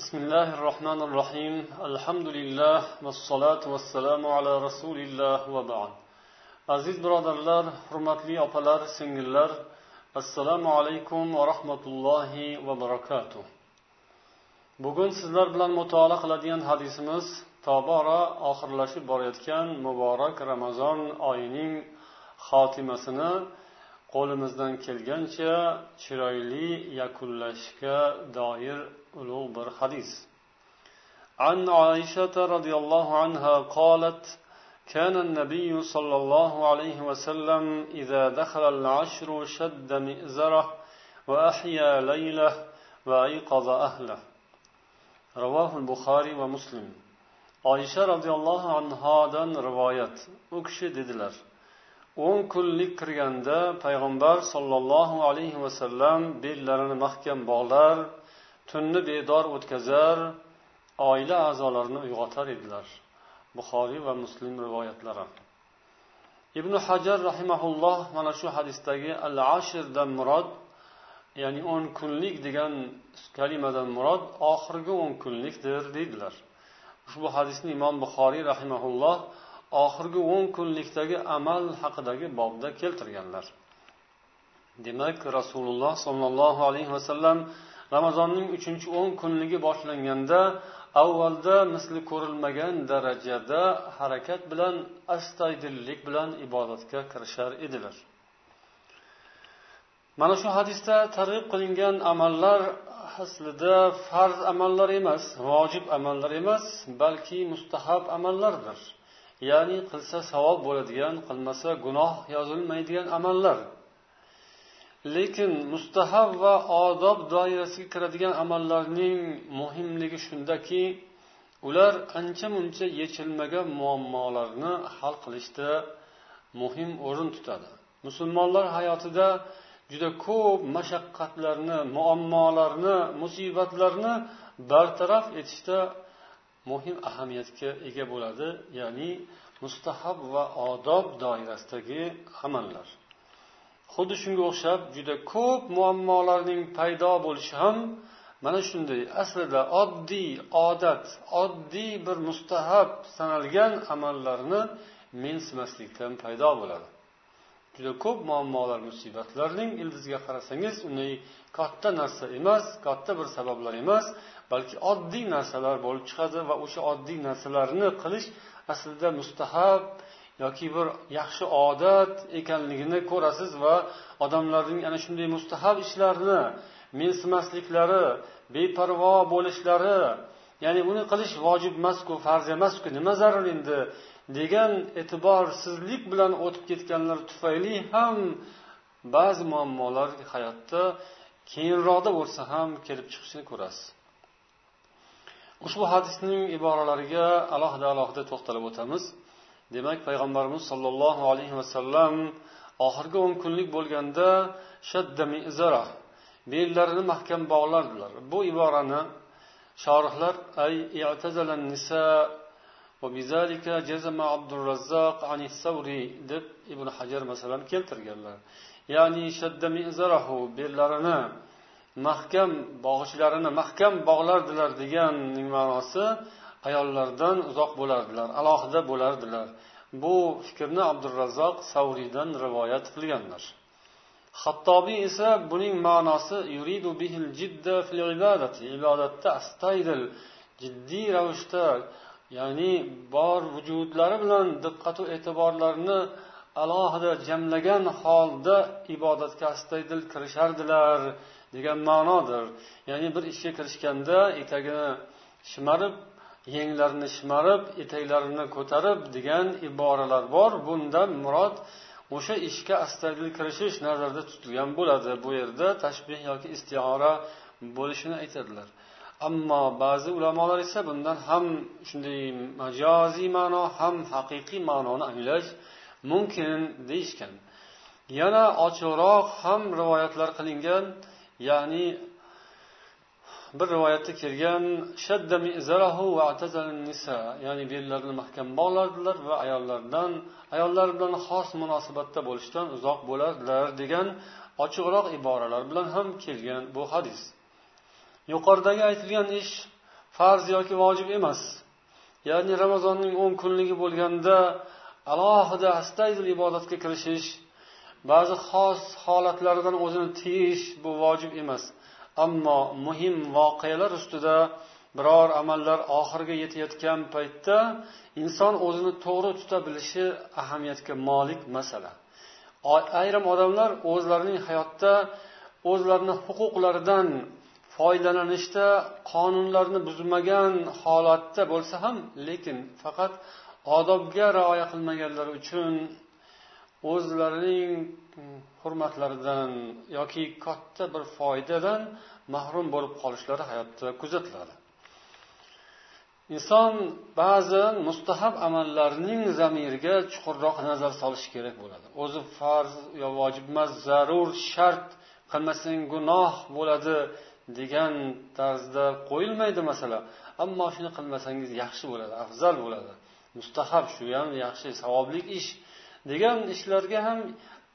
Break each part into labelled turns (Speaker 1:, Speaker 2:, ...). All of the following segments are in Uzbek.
Speaker 1: بسم الله الرحمن الرحيم الحمد لله والصلاة والسلام على رسول الله وبعد aziz birodarlar hurmatli opalar singillar assalomu alaykum va rahmatullohi va barakatuh bugun sizlar bilan mutolaa qiladigan hadisimiz tobora oxirlashib borayotgan muborak ramazon oyining xotimasini qo'limizdan kelgancha chiroyli yakunlashga doir ulug' bir hadis عن عائشة رضي الله عنها قالت كان النبي صلى الله عليه وسلم إذا دخل العشر شد مئزره وأحيا ليله وأيقظ أهله رواه البخاري ومسلم oysha roziyallohu anhodan rivoyat u kishi dedilar o'n kunlik kirganda payg'ambar sollallohu alayhi vasallam bellarini mahkam bog'lar tunni bedor o'tkazar oila a'zolarini uyg'otar edilar. Buxoriy va muslim rivoyatlari. Ibn hajar rahimaulloh mana shu hadisdagi al ashirdan murod ya'ni o'n kunlik degan kalimadan murod oxirgi o'n kunlikdir deydilar. Ushbu hadisni imom buxoriy rahimaulloh oxirgi o'n kunlikdagi amal haqidagi bobda keltirganlar. Demak rasululloh sollallohu alayhi vasallam ramazonning uchinchi o'n kunligi boshlanganda avvalda misli ko'rilmagan darajada harakat bilan astaydillik bilan ibodatga kirishar edilar. Mana shu hadisda targ'ib qilingan amallar aslida farz amallar emas vojib amallar emas balki mustahab amallardir. Ya'ni qilsa savob bo'ladigan qilmasa gunoh yozilmaydigan amallar. Lekin mustahab va odob doirasiga kiradigan amallarning muhimligi shundaki ular ancha muncha yechilmagan muammolarni hal qilishda muhim o'rin tutadi. Musulmonlar hayotida juda ko'p mashaqqatlarni muammolarni musibatlarni bartaraf etishda muhim ahamiyatga ega bo'ladi ya'ni mustahab va odob doirasidagi amallar. Xuddi shunga o'xshab juda ko'p muammolarning paydo bo'lishi ham mana shunday. Aslida oddiy odat oddiy bir mustahab sanalgan amallarni mensimaslikdan paydo bo'ladi. Juda ko'p muammolar musibatlarning ildiziga qarasangiz unday katta narsa emas katta bir sabablar emas balki oddiy narsalar bo'lib chiqadi va o'sha oddiy narsalarni qilish aslida mustahab yoki bir yaxshi odat ekanligini ko'rasiz va odamlarning ana shunday mustahab ishlarni mensimasliklari beparvo bo'lishlari ya'ni uni qilish vojib emasku farz emasku nima zarur endi? Degan e'tiborsizlik bilan o'tib ketganlar tufayli ham ba'zi muammolar hayotda keyinroqda bo'lsa ham kelib chiqishini ko'rasiz. Ushbu hadisning iboralariga alohida alohida to'xtalib o'tamiz. Demak payg'ambarimiz sollallohu alayhi vasallam oxirgi o'n kunlik bo'lganda shadda mizara bellarini mahkam bog'lardilar. Bu iborani shorihlar ay i'tazalan nisa deb ibn hajar masalan keltirganlar ya'ni shadda bellarini mahkam bog'ichlarini mahkam bog'lardilar deganning ma'nosi ayollardan uzoq bo'lardilar alohida bo'lardilar. Bu fikrni abdurazzoq savriydan rivoyat qilganlar. Hattobiy esa buning ma'nosi yuridu bihil jidda fil ibadati ibodatda astaydil jiddiy ravishda ya'ni bor vujudlari bilan diqqatu e'tiborlarini alohida jamlagan holda ibodatga astaydil kirishardilar degan ma'nodir. Ya'ni bir ishga kirishganda etagini shimarib yenglarini shimarib etaklarini ko'tarib degan iboralar bor. Bundan murod o'sha ishga astaydil kirishish nazarda tutilgan bo'ladi. Bu yerda tashbih yoki istiora bo'lishini aytadilar. Ammo ba'zi ulamolar esa bundan ham shunday majoziy ma'no ham haqiqiy ma'noni anglash mumkin deyishgan. Yana ochiqroq ham rivoyatlar qilingan ya'ni bir rivoyatda kelgan ya'ni bellarini mahkam bog'lardilar va ayollardan ayollar bilan xos munosabatda bo'lishdan uzoq bo'lardilar degan ochiqroq iboralar bilan ham kelgan bu hadis. Yuqoridagi aytilgan ish farz yoki vojib emas. Ya'ni ramazonning o'n kunligi bo'lganda alohida astaydil ibodatga kirishish ba'zi xos holatlardan o'zini tiyish bu vojib emas. Ammo muhim voqealar ustida biror amallar oxiriga yetayotgan paytda inson o'zini to'g'ri tuta bilishi ahamiyatga molik masala. Ayrim odamlar o'zlarining hayotda o'zlarini huquqlaridan foydalanishda qonunlarni buzmagan holatda bo'lsa ham lekin faqat odobga rioya qilmaganlari uchun o'zlarining hurmatlaridan yoki katta bir foydadan mahrum bo'lib qolishlari hayotda kuzatiladi. Inson ba'zan mustahab amallarning zamiriga chuqurroq nazar solishi kerak bo'ladi. O'zi farz yo vojib emas zarur shart qilmasang gunoh bo'ladi degan tarzda qo'yilmaydi masala. Ammo shuni qilmasangiz yaxshi bo'ladi afzal bo'ladi. Mustahab shu ham yaxshi savobli ish degan ishlarga ham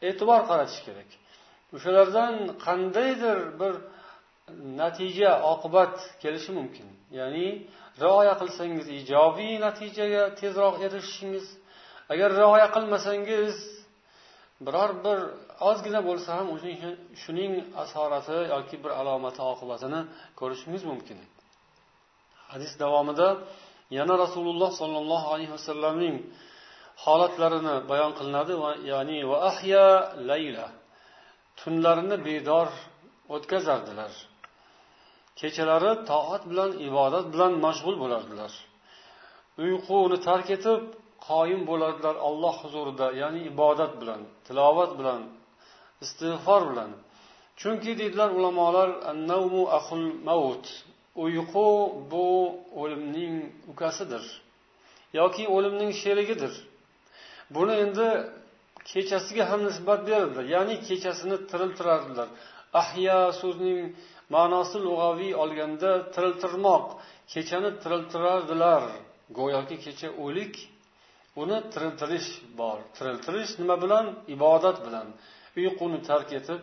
Speaker 1: e'tibor qaratish kerak. O'shalardan qandaydir bir natija oqibat kelishi mumkin. Ya'ni rioya qilsangiz ijobiy natijaga tezroq erishishingiz. Agar rioya qilmasangiz biror bir ozgina bo'lsa ham shuning asorati yoki bir alomati oqibatini ko'rishingiz mumkin. Hadis davomida yana rasululloh sollallohu alayhi vasallamning holatlarini bayon qilinadi va ya'ni va ahya layla tunlarini bedor o'tkazardilar. Kechalari toat bilan ibodat bilan mashg'ul bo'lardilar. Uyquni tark etib qoyim bo'lardilar alloh huzurida ya'ni ibodat bilan tilovat bilan istig'for bilan. Chunki deydilar ulamolar uyqu bu o'limning ukasidir yoki o'limning sherigidir. Buni endi kechasiga ham nisbat berildi ya'ni kechasini tiriltirardilar. Ahya so'zining ma'nosi lug'aviy olganda tiriltirmoq kechani tiriltirardilar. Go'yoki kecha o'lik uni tiriltirish bor. Tiriltirish nima bilan? Ibodat bilan. Uyquni tark etib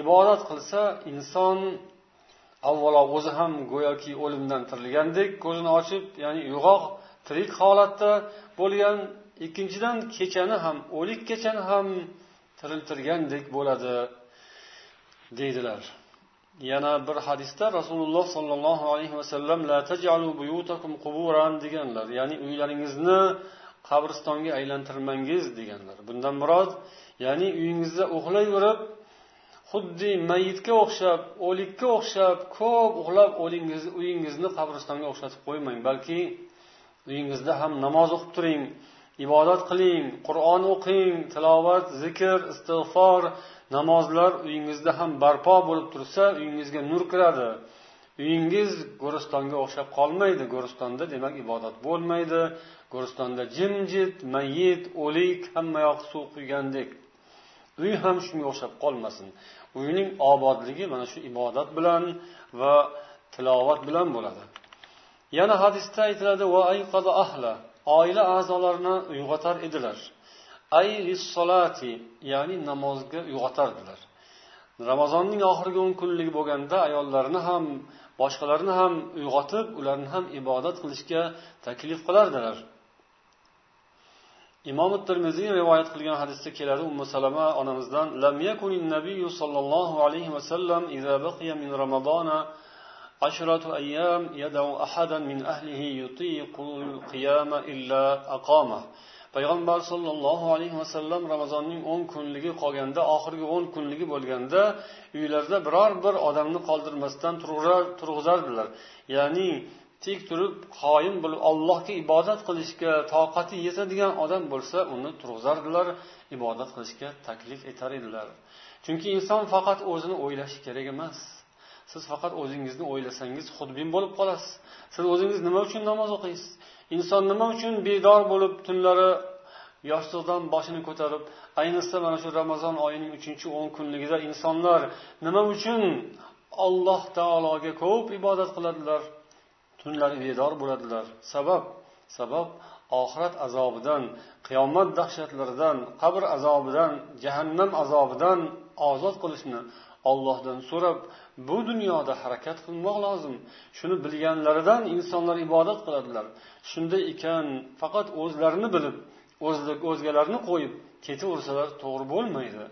Speaker 1: ibodat qilsa inson avvalo o'zi ham go'yoki o'limdan tirilgandek ko'zini ochib ya'ni uyg'oq tirik holatda bo'lgan ikkinchidan kechani ham o'lik kechani ham tiriltirgandek bo'ladi deydilar. Yana bir hadisda rasululloh sollallohu alayhi vasallam la tajalu buyutakum quburan deganlar ya'ni uylaringizni qabristonga aylantirmangiz deganlar. Bundan murod ya'ni uyingizda uxlayverib xuddi mayitga o'xshab o'likka o'xshab ko'p uxlab uyingizni qabristonga o'xshatib qo'ymang balki uyingizda ham namoz o'qib turing ibodat qiling qur'on o'qing tilovat zikr istig'for namozlar uyingizda ham barpo bo'lib tursa uyingizga nur kiradi. Uyingiz go'ristonga o'xshab qolmaydi. Go'ristonda demak ibodat bo'lmaydi. Go'ristonda jimjit mayit o'lik hammayoq suv quygandek uy ham shunga o'xshab qolmasin. Uyning obodligi mana shu ibodat bilan va tilovat bilan bo'ladi. Yana hadisda aytiladi va ahla. Oila a'zolarini uyg'otar edilar. Ay lissolati ya'ni namozga uyg'otardilar ramazonning oxirgi o'n kunligi bo'lganda ayollarini ham boshqalarni ham uyg'otib ularni ham ibodat qilishga taklif qilardilar. imom termiziy rivoyat qilgan hadisda keladi ummu salama onamizdan lam yakun nabiy sollallohu alayhi vasallam idza baqiya min ramadona عشرة أيام يدعو أحدا من أهله يطيق القيام إلا أقامه payg'ambar sollallohu alayhi vasallam ramazonning o'n kunligi qolganda oxirgi o'n kunligi bo'lganda uylarida biror bir odamni qoldirmasdan turg'izardilar ya'ni tik turib qoyim bo'lib allohga ibodat qilishga toqati yetadigan odam bo'lsa uni turg'izardilar ibodat qilishga taklif etar edilar. Chunki inson faqat o'zini o'ylashi kerak emas. Siz faqat o'zingizni o'ylasangiz xudbin bo'lib qolasiz. Siz o'zingiz nima uchun namoz o'qiysiz? Inson nima uchun bedor bo'lib tunlari yoshlig'idan boshini ko'tarib ayniqsa mana shu ramazon oyining uchinchi o'n kunligida insonlar nima uchun alloh taologa ko'p ibodat qiladilar? Tunlari bedor bo'ladilar. Sabab sabab oxirat azobidan qiyomat dahshatlaridan qabr azobidan jahannam azobidan ozod qilishni ollohdan so'rab bu dunyoda harakat qilmoq lozim. Shuni bilganlaridan insonlar ibodat qiladilar. Shunday ekan faqat o'zlarini bilib o'zgalarni qo'yib ketaversalar to'g'ri bo'lmaydi.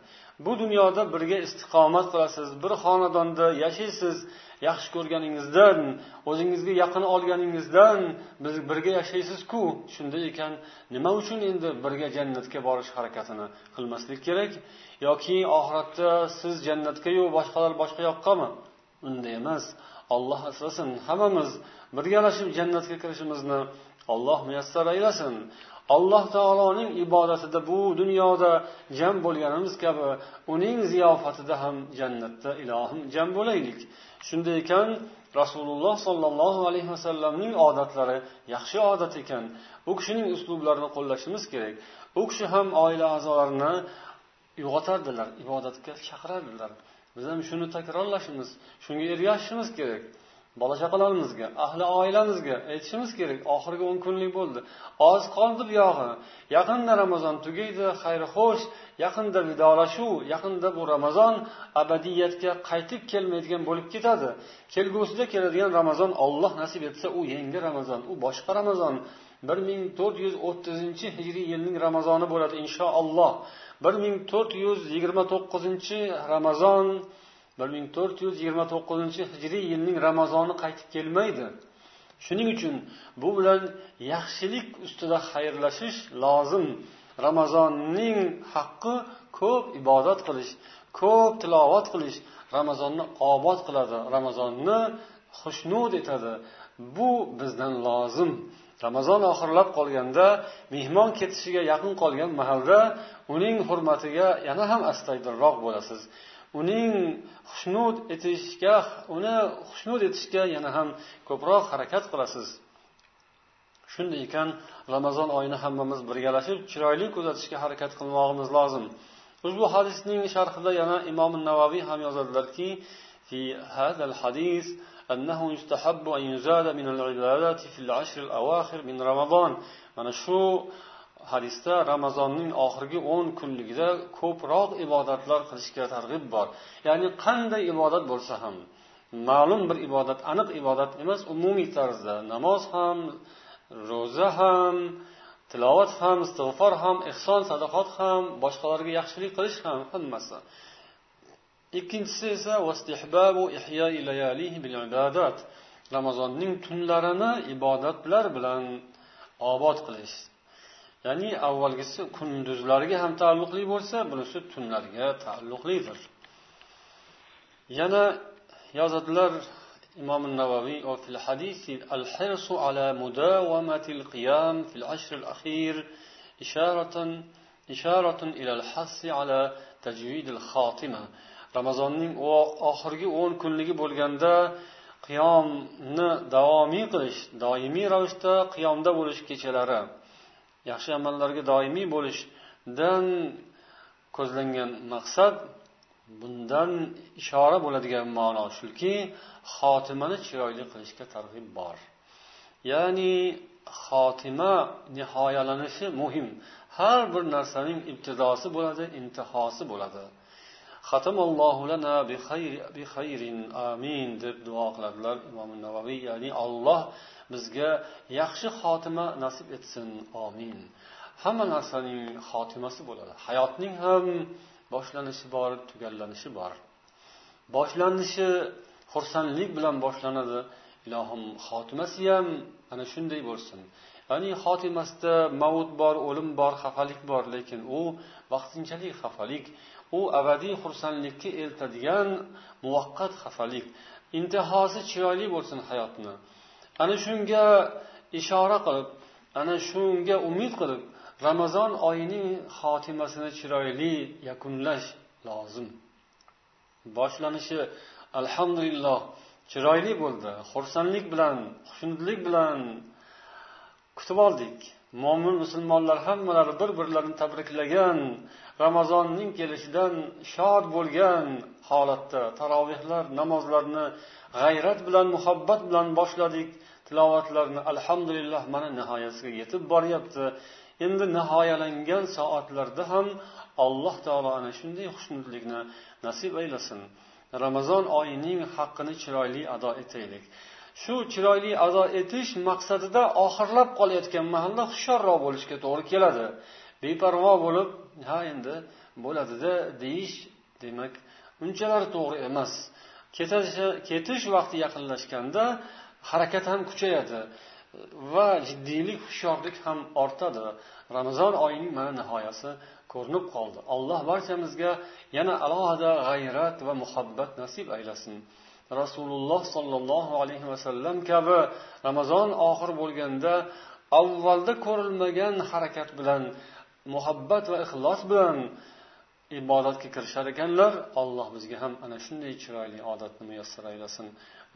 Speaker 1: Bu dunyoda birga istiqomat qilasiz bir xonadonda yashaysiz yaxshi ko'rganingizdan o'zingizga yaqin olganingizdan biz birga yashaysizku. Shunday ekan nima uchun endi birga jannatga borish harakatini qilmaslik kerak? Yoki oxiratda siz jannatgayu boshqalar boshqa yoqqami? Unday emas. Olloh asrasin hammamiz birgalashib jannatga kirishimizni olloh muyassar aylasin. Alloh taoloning ibodatida bu dunyoda jam bo'lganimiz kabi uning ziyofatida ham jannatda ilohim jam bo'laylik. Shunday ekan rasululloh sollallohu alayhi vasallamning odatlari yaxshi odat ekan. U kishining uslublarini qo'llashimiz kerak. U kishi ham oila a'zolarini uyg'otardilar ibodatga chaqirardilar. Biz ham shuni takrorlashimiz shunga ergashishimiz kerak. Bola chaqalarimizga ahli oilamizga aytishimiz kerak oxirgi o'n kunlik bo'ldi. Oz qoldi buyog'i yaqinda ramazon tugaydi xayri xo'sh yaqinda vidolashuv yaqinda bu ramazon abadiyatga qaytib kelmaydigan bo'lib ketadi. Kelgusida keladigan ramazon olloh nasib etsa u yangi ramazon u boshqa ramazon. bir ming to'rt yuz o'ttizinchi hijriy yilning ramazoni bo'ladi inshaalloh. bir ming to'rt yuz yigirma to'qqizinchi ramazon bir ming to'rt yuz yigirma to'qqizinchi hijriy yilning ramazoni qaytib kelmaydi. Shuning uchun bu bilan yaxshilik ustida xayrlashish lozim. Ramazonning haqqi ko'p ibodat qilish ko'p tilovat qilish ramazonni obod qiladi ramazonni xushnud etadi. Bu bizdan lozim. Ramazon oxirlab qolganda mehmon ketishiga yaqin qolgan mahalda uning hurmatiga yana ham astaydilroq bo'lasiz. uning xushnud etishga uni xushnud etishga yana ham ko'proq harakat qilasiz shunday ekan ramazon oyini hammamiz birgalashib chiroyli kuzatishga harakat qilmog'imiz lozim ushbu hadisning sharhida yana imom navaviy ham yozadilarki في هذا الحديث أنه يستحب أن يزاد من العبادات في العشر الأواخر من رمضان mana shu hadisda ramazonning oxirgi o'n kunligida ko'proq ibodatlar qilishga targ'ib bor. Ya'ni qanday ibodat bo'lsa ham ma'lum bir ibodat aniq ibodat emas umumiy tarzda. Namoz ham ro'za ham tilovat ham istig'for ham ehson sadaqot ham boshqalarga yaxshilik qilish ham hammasi. Ikkinchisi esa ramazonning tunlarini ibodatlar bilan obod qilish. ya'ni avvalgisi kunduzlarga ham taalluqli bo'lsa bunisi tunlarga taalluqlidir. Yana yozadilar imom navaviy fil hadisi al hirsu ala mudawamatil qiyam fil ashr al akhir isharatan isharatun ila al hassi ala tajvid al xotima ramazonning oxirgi o'n kunligi bo'lganda qiyomni davomiy qilish doimiy ravishda qiyomda bo'lish kechalari. Yaxshi amallarga doimiy bo'lishdan ko'zlangan maqsad bundan ishora bo'ladigan ma'no shuki xotimani chiroyli qilishga targ'ib bor. Ya'ni xotima nihoyalanishi muhim. Har bir narsaning ibtidosi bo'ladi intihosi bo'ladi. Amin deb duo qiladilar imom navaviy ya'ni olloh bizga yaxshi xotima nasib etsin. Omin hamma narsaning xotimasi bo'ladi. Hayotning ham boshlanishi bor tugallanishi bor. Boshlanishi xursandlik bilan boshlanadi. Ilohim xotimasi ham ana shunday bo'lsin. Ya'ni xotimasida mavut bor o'lim bor xafalik bor lekin u vaqtinchalik xafalik. U abadiy xursandlikka eltadigan muvaqqat xafalik. Intihosi chiroyli bo'lsin hayotni. Ana shunga ishora qilib ana shunga umid qilib ramazon oyining xotimasini chiroyli yakunlash lozim. Boshlanishi alhamdulillah chiroyli bo'ldi xursandlik bilan xushnudlik bilan kutib oldik. Mo'min musulmonlar hammalari bir birlarini tabriklagan ramazonning kelishidan shod bo'lgan holatda tarovehlar namozlarni g'ayrat bilan muhabbat bilan boshladik. Tilovatlarni alhamdulillah mana nihoyasiga yetib boryapti. Endi nihoyalangan soatlarda ham alloh taolo ana shunday xushnudlikni nasib aylasin. Ramazon oyining haqqini chiroyli ado etaylik. Shu chiroyli ado etish maqsadida oxirlab qolayotgan mahalla hushyorroq bo'lishga to'g'ri keladi. Beparvo bo'lib ha endi bo'ladida deyish demak unchalar to'g'ri emas. Ketish vaqti yaqinlashganda harakat ham kuchayadi va jiddiylik hushyorlik ham ortadi. Ramazon oyining mana nihoyasi ko'rinib qoldi. Alloh barchamizga yana alohida g'ayrat va muhabbat nasib aylasin. Rasululloh sollallohu alayhi vasallam kabi ramazon oxir bo'lganda avvalda ko'rilmagan harakat bilan muhabbat va ixlos bilan ibodatga kirishar ekanlar alloh bizga ham ana shunday chiroyli odatni muyassar aylasin.